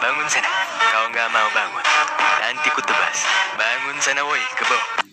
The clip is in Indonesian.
Bangun sana. Kau nggak mau bangun. Nanti ku tebas. Bangun sana woi, kebo.